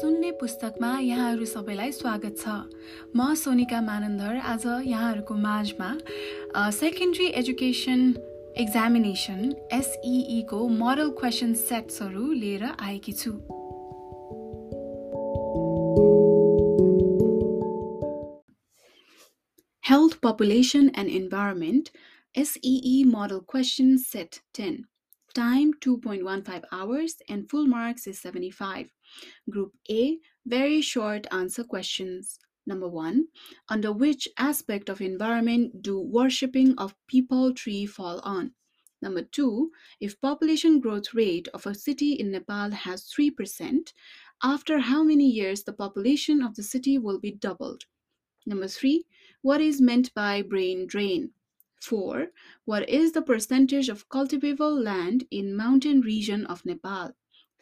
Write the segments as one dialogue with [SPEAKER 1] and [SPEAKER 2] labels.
[SPEAKER 1] सुन्ने पुस्तकमा यहाँहरू सबैलाई स्वागत छ। म सोनिका मानन्दर आज यहाँहरूको माझमा सेकेन्ड्री एजुकेसन एक्जामिनेसन एसइईको मोडल क्वेसन सेट्सहरू लिएर आएकी छु। Health, Population and Environment SEE Model Question Set 10 Time 2.15 hours and full marks is 75. Group A Very short answer questions. Number one Under which aspect of environment do worshipping of people tree fall on? Number two If population growth rate of a city in Nepal has 3%, after how many years the population of the city will be doubled? Number three What is meant by brain drain? 4. What is the percentage of cultivable land in mountain region of Nepal?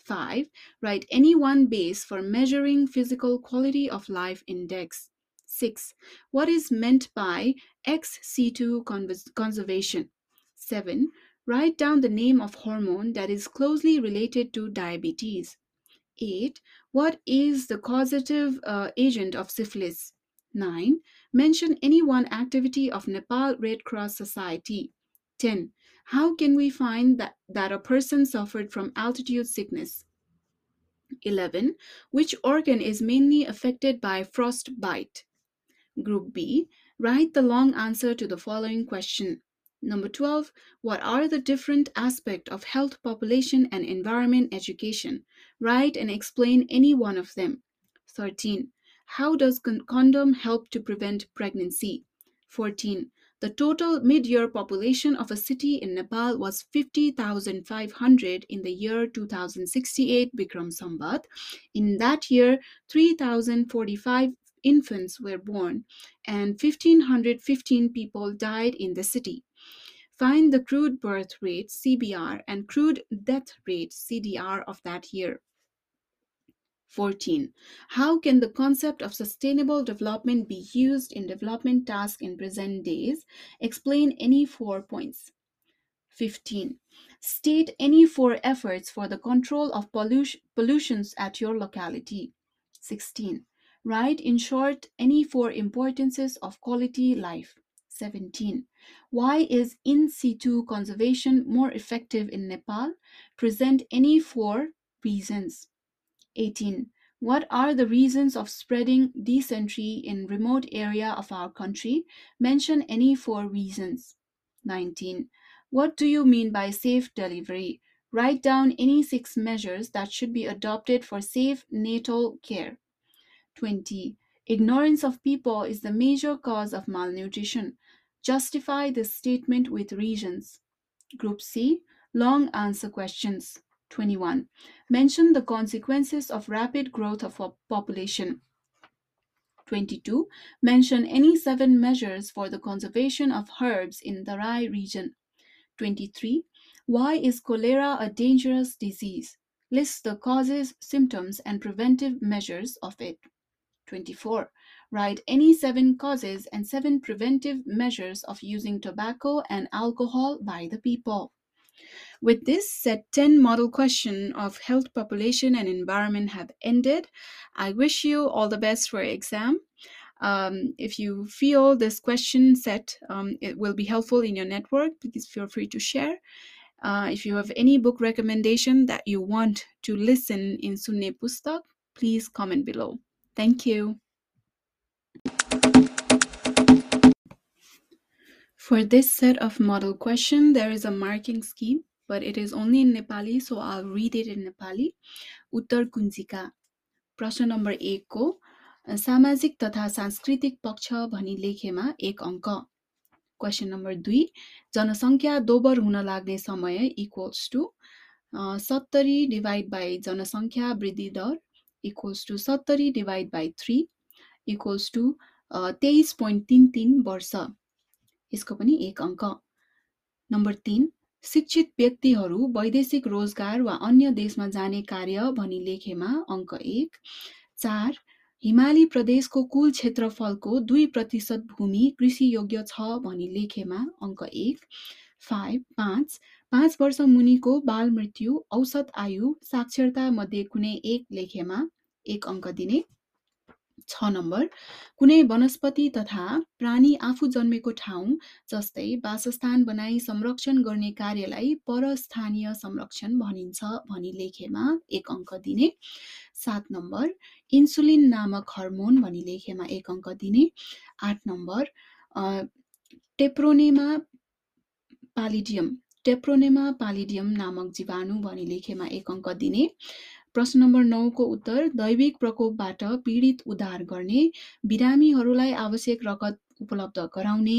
[SPEAKER 1] 5. Write any one base for measuring physical quality of life index. 6. What is meant by XC2 conservation? 7. Write down the name of hormone that is closely related to diabetes. 8. What is the causative uh, agent of syphilis? 9. Mention any one activity of Nepal Red Cross Society. 10. How can we find that, that a person suffered from altitude sickness? 11. Which organ is mainly affected by frostbite? Group B. Write the long answer to the following question. Number 12. What are the different aspects of health, population, and environment education? Write and explain any one of them. 13. How does con- condom help to prevent pregnancy? 14. The total mid-year population of a city in Nepal was 50,500 in the year 2068 Bikram Sambat. In that year, 3,045 infants were born and 1,515 people died in the city. Find the crude birth rate CBR and crude death rate CDR of that year. 14. How can the concept of sustainable development be used in development tasks in present days? Explain any four points. 15. State any four efforts for the control of pollution, pollutions at your locality. 16. Write in short any four importances of quality life. 17. Why is in situ conservation more effective in Nepal? Present any four reasons. 18. What are the reasons of spreading dysentery in remote area of our country? Mention any four reasons. 19. What do you mean by safe delivery? Write down any six measures that should be adopted for safe natal care. 20. Ignorance of people is the major cause of malnutrition. Justify this statement with reasons. Group C. Long answer questions. 21. Mention the consequences of rapid growth of a population. 22. Mention any seven measures for the conservation of herbs in the Rai region. 23. Why is cholera a dangerous disease? List the causes, symptoms, and preventive measures of it. 24. Write any seven causes and seven preventive measures of using tobacco and alcohol by the people. With this, set 10 model question of health, population, and environment have ended. I wish you all the best for your exam. Um, if you feel this question set um, it will be helpful in your network, please feel free to share. Uh, if you have any book recommendation that you want to listen in Sunne Pustak, please comment below. Thank you. For this set of model question, there is a marking scheme but it is only in Nepali, so I'll read it in Nepali. उत्तर कुञ्जिका प्रश्न number एकको सामाजिक तथा सांस्कृतिक पक्ष भनी लेखेमा एक अङ्क क्वेसन नम्बर दुई जनसङ्ख्या दोबर हुन लाग्ने समय इक्वल्स टु सत्तरी डिभाइड बाई जनसङ्ख्या वृद्धि दर इक्वल्स टु सत्तरी divide by three equals to तेइस पोइन्ट तिन तिन वर्ष यसको पनि एक अङ्क। नम्बर तिन शिक्षित व्यक्तिहरू वैदेशिक रोजगार वा अन्य देशमा जाने कार्य भनी लेखेमा अङ्क एक। चार हिमाली प्रदेशको कुल क्षेत्रफलको दुई प्रतिशत भूमि कृषियोग्य छ भनी लेखेमा अङ्क एक। फाइभ पाँच पाँच वर्ष मुनिको बाल मृत्यु औसत आयु साक्षरता मध्ये कुनै एक लेखेमा एक अङ्क दिने छ नम्बर। कुनै वनस्पति तथा प्राणी आफू जन्मेको ठाउँ जस्तै वासस्थान बनाई संरक्षण गर्ने कार्यलाई परस्थानीय संरक्षण भनिन्छ भनी लेखेमा एक अङ्क दिने। सात नम्बर इन्सुलिन नामक हर्मोन भनी लेखेमा एक अङ्क दिने। आठ नम्बर टेप्रोनेमा पालिडियम टेप्रोनेमा पालिडियम नामक जीवाणु भनी लेखेमा एक अङ्क दिने। प्रश्न नम्बर नौको उत्तर दैविक प्रकोपबाट पीडित उद्धार गर्ने बिरामीहरूलाई आवश्यक रगत उपलब्ध गराउने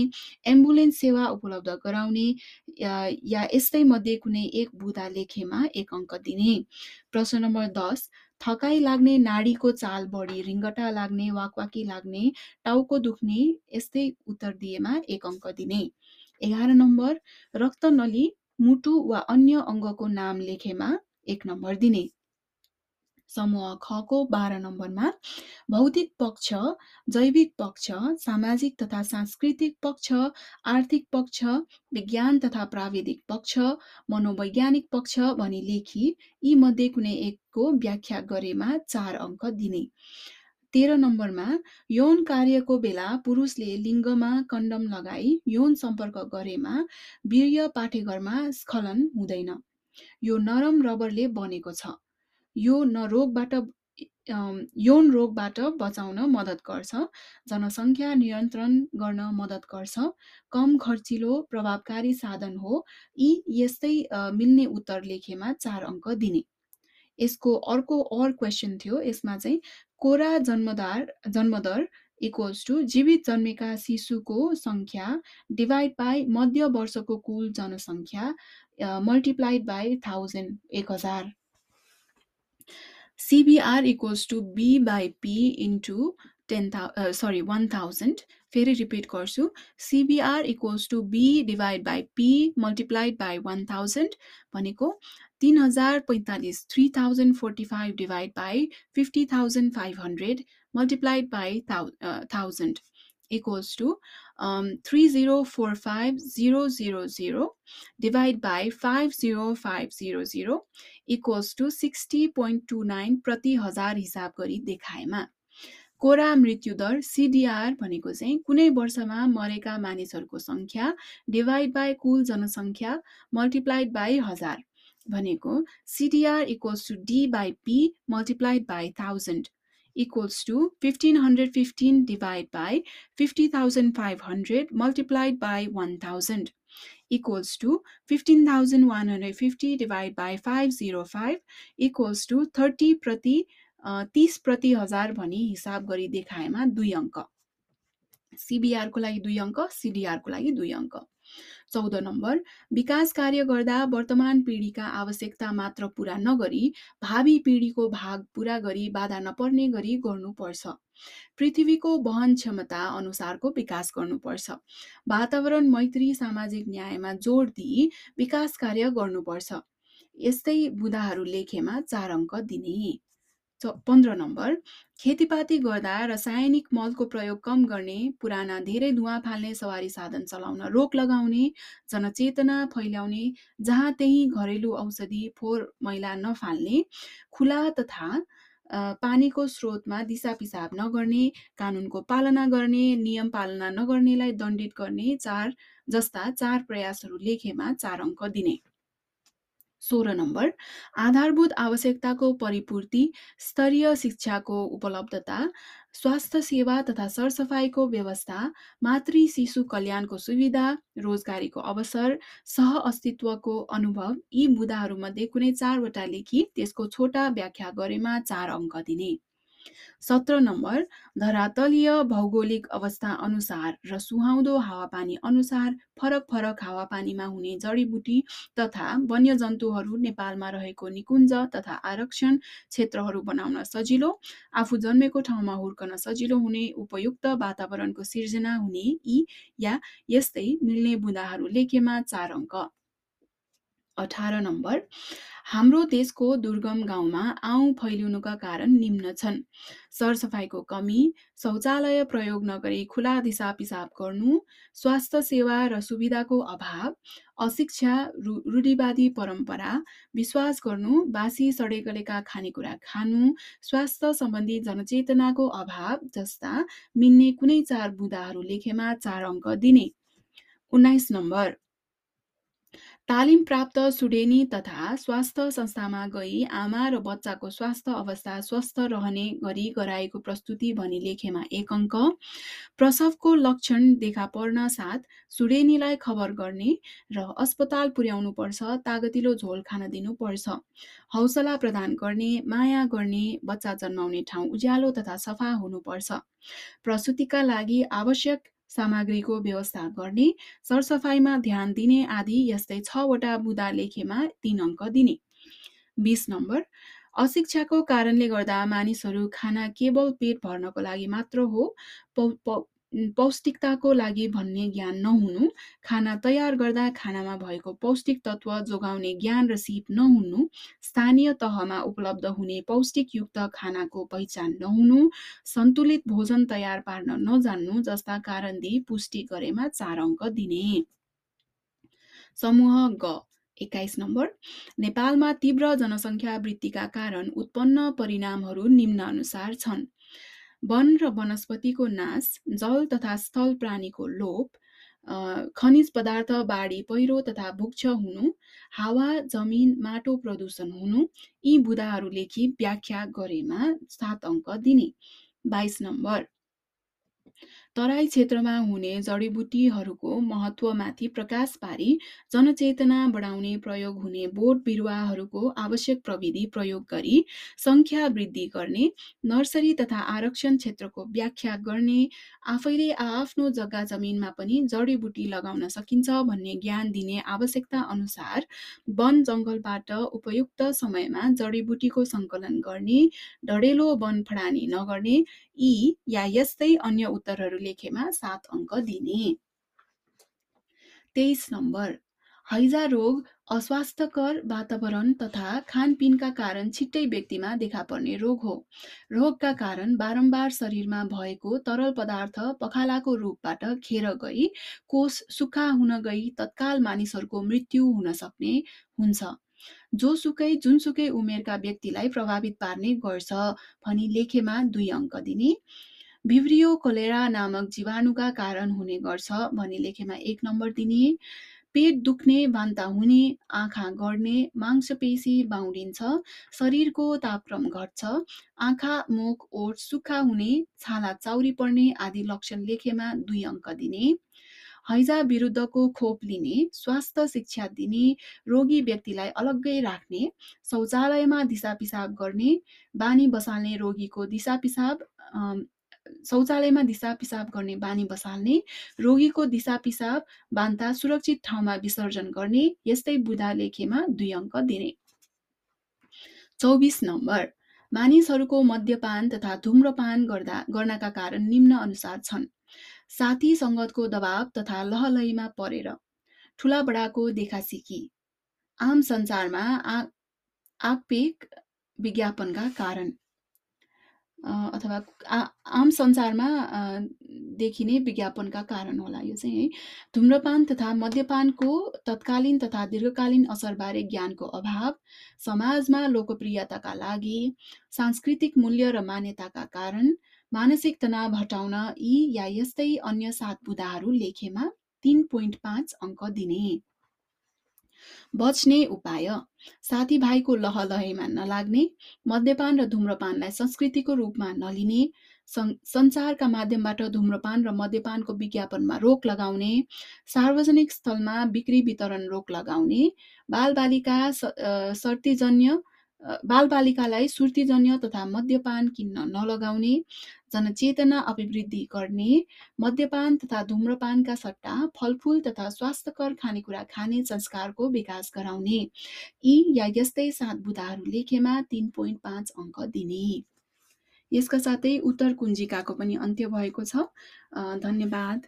[SPEAKER 1] एम्बुलेन्स सेवा उपलब्ध गराउने या यस्तै मध्ये कुनै एक बुदा लेखेमा एक अङ्क दिने प्रश्न नम्बर दस थकाइ लाग्ने नाडीको चाल बढी रिङ्गटा लाग्ने वाकवाकी लाग्ने टाउको दुख्ने यस्तै उत्तर दिएमा एक अङ्क दिने एघार नम्बर रक्त नली मुटु वा अन्य अङ्गको नाम लेखेमा एक नम्बर दिने। समूह खको बाह्र नम्बरमा भौतिक पक्ष जैविक पक्ष सामाजिक तथा सांस्कृतिक पक्ष आर्थिक पक्ष विज्ञान तथा प्राविधिक पक्ष मनोवैज्ञानिक पक्ष भनी लेखी यी मध्ये कुनै एकको व्याख्या गरेमा चार अङ्क दिने। तेह्र नम्बरमा यौन कार्यको बेला पुरुषले लिङ्गमा कन्डम लगाई यौन सम्पर्क गरेमा वीर्य पाठेघरमा स्खलन हुँदैन। यो नरम रबरले बनेको छ। यो न रोगबाट यौन रोगबाट बचाउन मद्दत गर्छ। जनसङ्ख्या नियन्त्रण गर्न मद्दत गर्छ। कम खर्चिलो प्रभावकारी साधन हो। यी यस्तै मिल्ने उत्तर लेखेमा चार अङ्क दिने। यसको अर्को अर क्वेसन थियो। यसमा चाहिँ कोरा जन्मदार जन्मदर इक्वल्स टु जीवित जन्मेका शिशुको सङ्ख्या डिभाइड बाई मध्य वर्षको कुल जनसङ्ख्या मल्टिप्लाइड बाई थाउजन्ड एक हजार। CBR equals to B by P into 10, uh, sorry, 1000. फेरि रिपिट गर्छु CBR equals to B divide by P multiplied by one thousand भनेको तिन हजार पैँतालिस three thousand forty five divide by fifty thousand five hundred multiplied by thousand equals to um, 3045000 divided by 50500 equals to 60.29 प्रति हजार हिसाब गरी देखाएमा कोरा मृत्युदर CDR भनेको चाहिँ कुनै वर्षमा मरेका मानिसहरूको सङ्ख्या डिभाइड बाई कुल जनसङ्ख्या मल्टिप्लाइड बाई हजार भनेको CDR equals to D by P multiplied by thousand equals to 1515 divided by 50,500 multiplied by 1000 equals to 15,150 divided by 505 equals to 30 प्रति तिस प्रति हजार भनी हिसाब गरी देखाएमा दुई अङ्क सिबिआरको लागि दुई अङ्क सिडिआरको लागि दुई अङ्क चौध नम्बर विकास कार्य गर्दा वर्तमान पिँढीका आवश्यकता मात्र पुरा नगरी भावी पिँढीको भाग पुरा गरी बाधा नपर्ने गरी गर्नुपर्छ। पृथ्वीको वहन क्षमता अनुसारको विकास गर्नुपर्छ। वातावरण मैत्री सामाजिक न्यायमा जोड दिई विकास कार्य गर्नुपर्छ। यस्तै बुदाहरू लेखेमा चार अङ्क दिने। पन्ध्र नम्बर खेतीपाती गर्दा रासायनिक मलको प्रयोग कम गर्ने पुराना धेरै धुवा फाल्ने सवारी साधन चलाउन रोक लगाउने जनचेतना फैल्याउने जहाँ त्यही घरेलु औषधि फोहोर मैला नफाल्ने खुला तथा पानीको स्रोतमा दिसा पिसाब नगर्ने कानुनको पालना गर्ने नियम पालना नगर्नेलाई दण्डित गर्ने चार जस्ता चार प्रयासहरू लेखेमा चार अङ्क दिने। सोह्र नम्बर आधारभूत आवश्यकताको परिपूर्ति स्तरीय शिक्षाको उपलब्धता स्वास्थ्य सेवा तथा सरसफाइको व्यवस्था मातृ शिशु कल्याणको सुविधा रोजगारीको अवसर सह अस्तित्वको अनुभव यी मुद्दाहरूमध्ये कुनै चारवटा लेखी त्यसको छोटा व्याख्या गरेमा चार अङ्क दिने। सत्र नम्बर धरातलीय भौगोलिक अवस्था अनुसार र सुहाउँदो हावापानी अनुसार फरक फरक हावापानीमा हुने जडीबुटी तथा वन्यजन्तुहरू नेपालमा रहेको निकुञ्ज तथा आरक्षण क्षेत्रहरू बनाउन सजिलो आफू जन्मेको ठाउँमा हुर्कन सजिलो हुने उपयुक्त वातावरणको सिर्जना हुने यी या यस्तै मिल्ने बुदाहरू लेखेमा चार अङ्क। अठार नम्बर। हाम्रो देशको दुर्गम गाउँमा आउँ फैलिनुका कारण निम्न छन्। सरसफाइको कमी शौचालय प्रयोग नगरी खुला दिसा पिसाब गर्नु स्वास्थ्य सेवा र सुविधाको अभाव अशिक्षा रूढिवादी परम्परा विश्वास गर्नु बासी सडेगलेका खानेकुरा खानु स्वास्थ्य सम्बन्धी जनचेतनाको अभाव जस्ता मिल्ने कुनै चार बुदाहरू लेखेमा चार अङ्क दिने। उन्नाइस नम्बर। तालिम प्राप्त सुडेनी तथा स्वास्थ्य संस्थामा गई आमा र बच्चाको स्वास्थ्य अवस्था स्वस्थ रहने गरी गराएको प्रस्तुति भनी लेखेमा एक अङ्क। प्रसवको लक्षण देखा पर्न साथ सुडेनीलाई खबर गर्ने र अस्पताल पुर्याउनु पर्छ तागतिलो झोल खान दिनुपर्छ हौसला प्रदान गर्ने माया गर्ने बच्चा जन्माउने ठाउँ उज्यालो तथा सफा हुनुपर्छ प्रसुतिका लागि आवश्यक सामग्रीको व्यवस्था गर्ने सरसफाइमा ध्यान दिने आदि यस्तै छवटा बुदा लेखेमा तिन अङ्क दिने। बिस नम्बर अशिक्षाको कारणले गर्दा मानिसहरू खाना केवल पेट भर्नको लागि मात्र हो पौष्टिकताको लागि भन्ने ज्ञान नहुनु। खाना तयार गर्दा खानामा भएको पौष्टिक तत्त्व जोगाउने ज्ञान र सिप नहुनु। स्थानीय तहमा उपलब्ध हुने पौष्टिकयुक्त खानाको पहिचान नहुनु। सन्तुलित भोजन तयार पार्न नजान्नु जस्ता कारण दिई पुष्टि गरेमा चार अङ्क दिने। समूह ग एक्काइस नम्बर। नेपालमा तीव्र जनसङ्ख्या वृद्धिका कारण उत्पन्न परिणामहरू निम्न अनुसार छन्। वन र वनस्पतिको नाश जल तथा स्थल प्राणीको लोप खनिज पदार्थ बाढी पहिरो तथा भुक्ष हुनु हावा जमिन माटो प्रदूषण हुनु यी बुदाहरू लेखी व्याख्या गरेमा सात अङ्क दिने। बाइस नम्बर तराई क्षेत्रमा हुने जडीबुटीहरूको महत्त्वमाथि प्रकाश पारी जनचेतना बढाउने प्रयोग हुने बोट बिरुवाहरूको आवश्यक प्रविधि प्रयोग गरी सङ्ख्या वृद्धि गर्ने नर्सरी तथा आरक्षण क्षेत्रको व्याख्या गर्ने आफैले आआफ्नो जग्गा जमिनमा पनि जडीबुटी लगाउन सकिन्छ भन्ने ज्ञान दिने आवश्यकता अनुसार वन जङ्गलबाट उपयुक्त समयमा जडीबुटीको सङ्कलन गर्ने डढेलो वन फडानी नगर्ने यी या यस्तै अन्य उत्तरहरू लेखेमा सात अङ्क दिने। तेइस नम्बर हैजा रोग अस्वास्थ्यकर वातावरण तथा खानपिनका कारण छिट्टै व्यक्तिमा देखा पर्ने रोग हो। रोगका कारण बारम्बार शरीरमा भएको तरल पदार्थ पखालाको रूपबाट खेर गई कोष सुक्खा हुन गई तत्काल मानिसहरूको मृत्यु हुन सक्ने हुन्छ। जोसुकै जुनसुकै उमेरका व्यक्तिलाई प्रभावित पार्ने गर्छ भनी लेखेमा दुई अङ्क दिने। भिब्रियो कोलेरा नामक जीवाणुका कारण हुने गर्छ भनी लेखेमा एक नम्बर दिने। पेट दुख्ने बान्ता हुने आँखा गढ्ने मांसपेशी बाउडिन्छ शरीरको तापक्रम घट्छ आँखा मुख ओठ सुक्खा हुने छाला चाउरी पर्ने आदि लक्षण लेखेमा दुई अङ्क दिने। हैजा विरुद्धको खोप लिने स्वास्थ्य शिक्षा दिने रोगी व्यक्तिलाई अलग्गै राख्ने शौचालयमा दिसा पिसाब गर्ने बानी बसाल्ने रोगीको दिसा पिसाब शौचालयमा दिसा पिसाब गर्ने बानी बसाल्ने रोगीको दिसा पिसाब बान्ता सुरक्षित ठाउँमा विसर्जन गर्ने यस्तै बुधा लेखेमा दुई अङ्क दिने। चौबिस नम्बर मानिसहरूको मद्यपान तथा धुम्रपान गर्दा गर्नका कारण निम्न अनुसार छन्। साथी सङ्गतको दबाव तथा लहलहीमा परेर ठुला बडाको देखासिकी। आम संसारमा आगपेक विज्ञापनका कारण। अथवा आम संसारमा देखिने विज्ञापनका कारण होला यो चाहिँ है। धुम्रपान तथा मद्यपानको तत्कालीन तथा दीर्घकालीन असरबारे ज्ञानको अभाव समाजमा लोकप्रियताका लागि सांस्कृतिक मूल्य र मान्यताका कारण मानसिक तनाव हटाउन यी या यस्तै अन्य सात बुदाहरू लेखेमा तिन पोइन्ट पाँच अङ्क दिने। बच्ने उपाय। साथीभाइको लहलहैमा नलाग्ने मद्यपान र धुम्रपानलाई संस्कृतिको रूपमा नलिने सञ्चारका माध्यमबाट धुम्रपान र मद्यपानको विज्ञापनमा रोक लगाउने सार्वजनिक स्थलमा बिक्री वितरण रोक लगाउने बालबालिका सर्तीजन्य बालबालिकालाई सुर्तीजन्य तथा मद्यपान किन्न नलगाउने जनचेतना अभिवृद्धि गर्ने मद्यपान तथा धुम्रपानका सट्टा फलफुल तथा स्वास्थ्यकर खानेकुरा खाने संस्कारको विकास गराउने। यी या यस्तै सात बुदाहरू लेखेमा तिन पोइन्ट पाँच अङ्क दिने। यसका साथै उत्तर कुञ्जिकाको पनि अन्त्य भएको छ। धन्यवाद।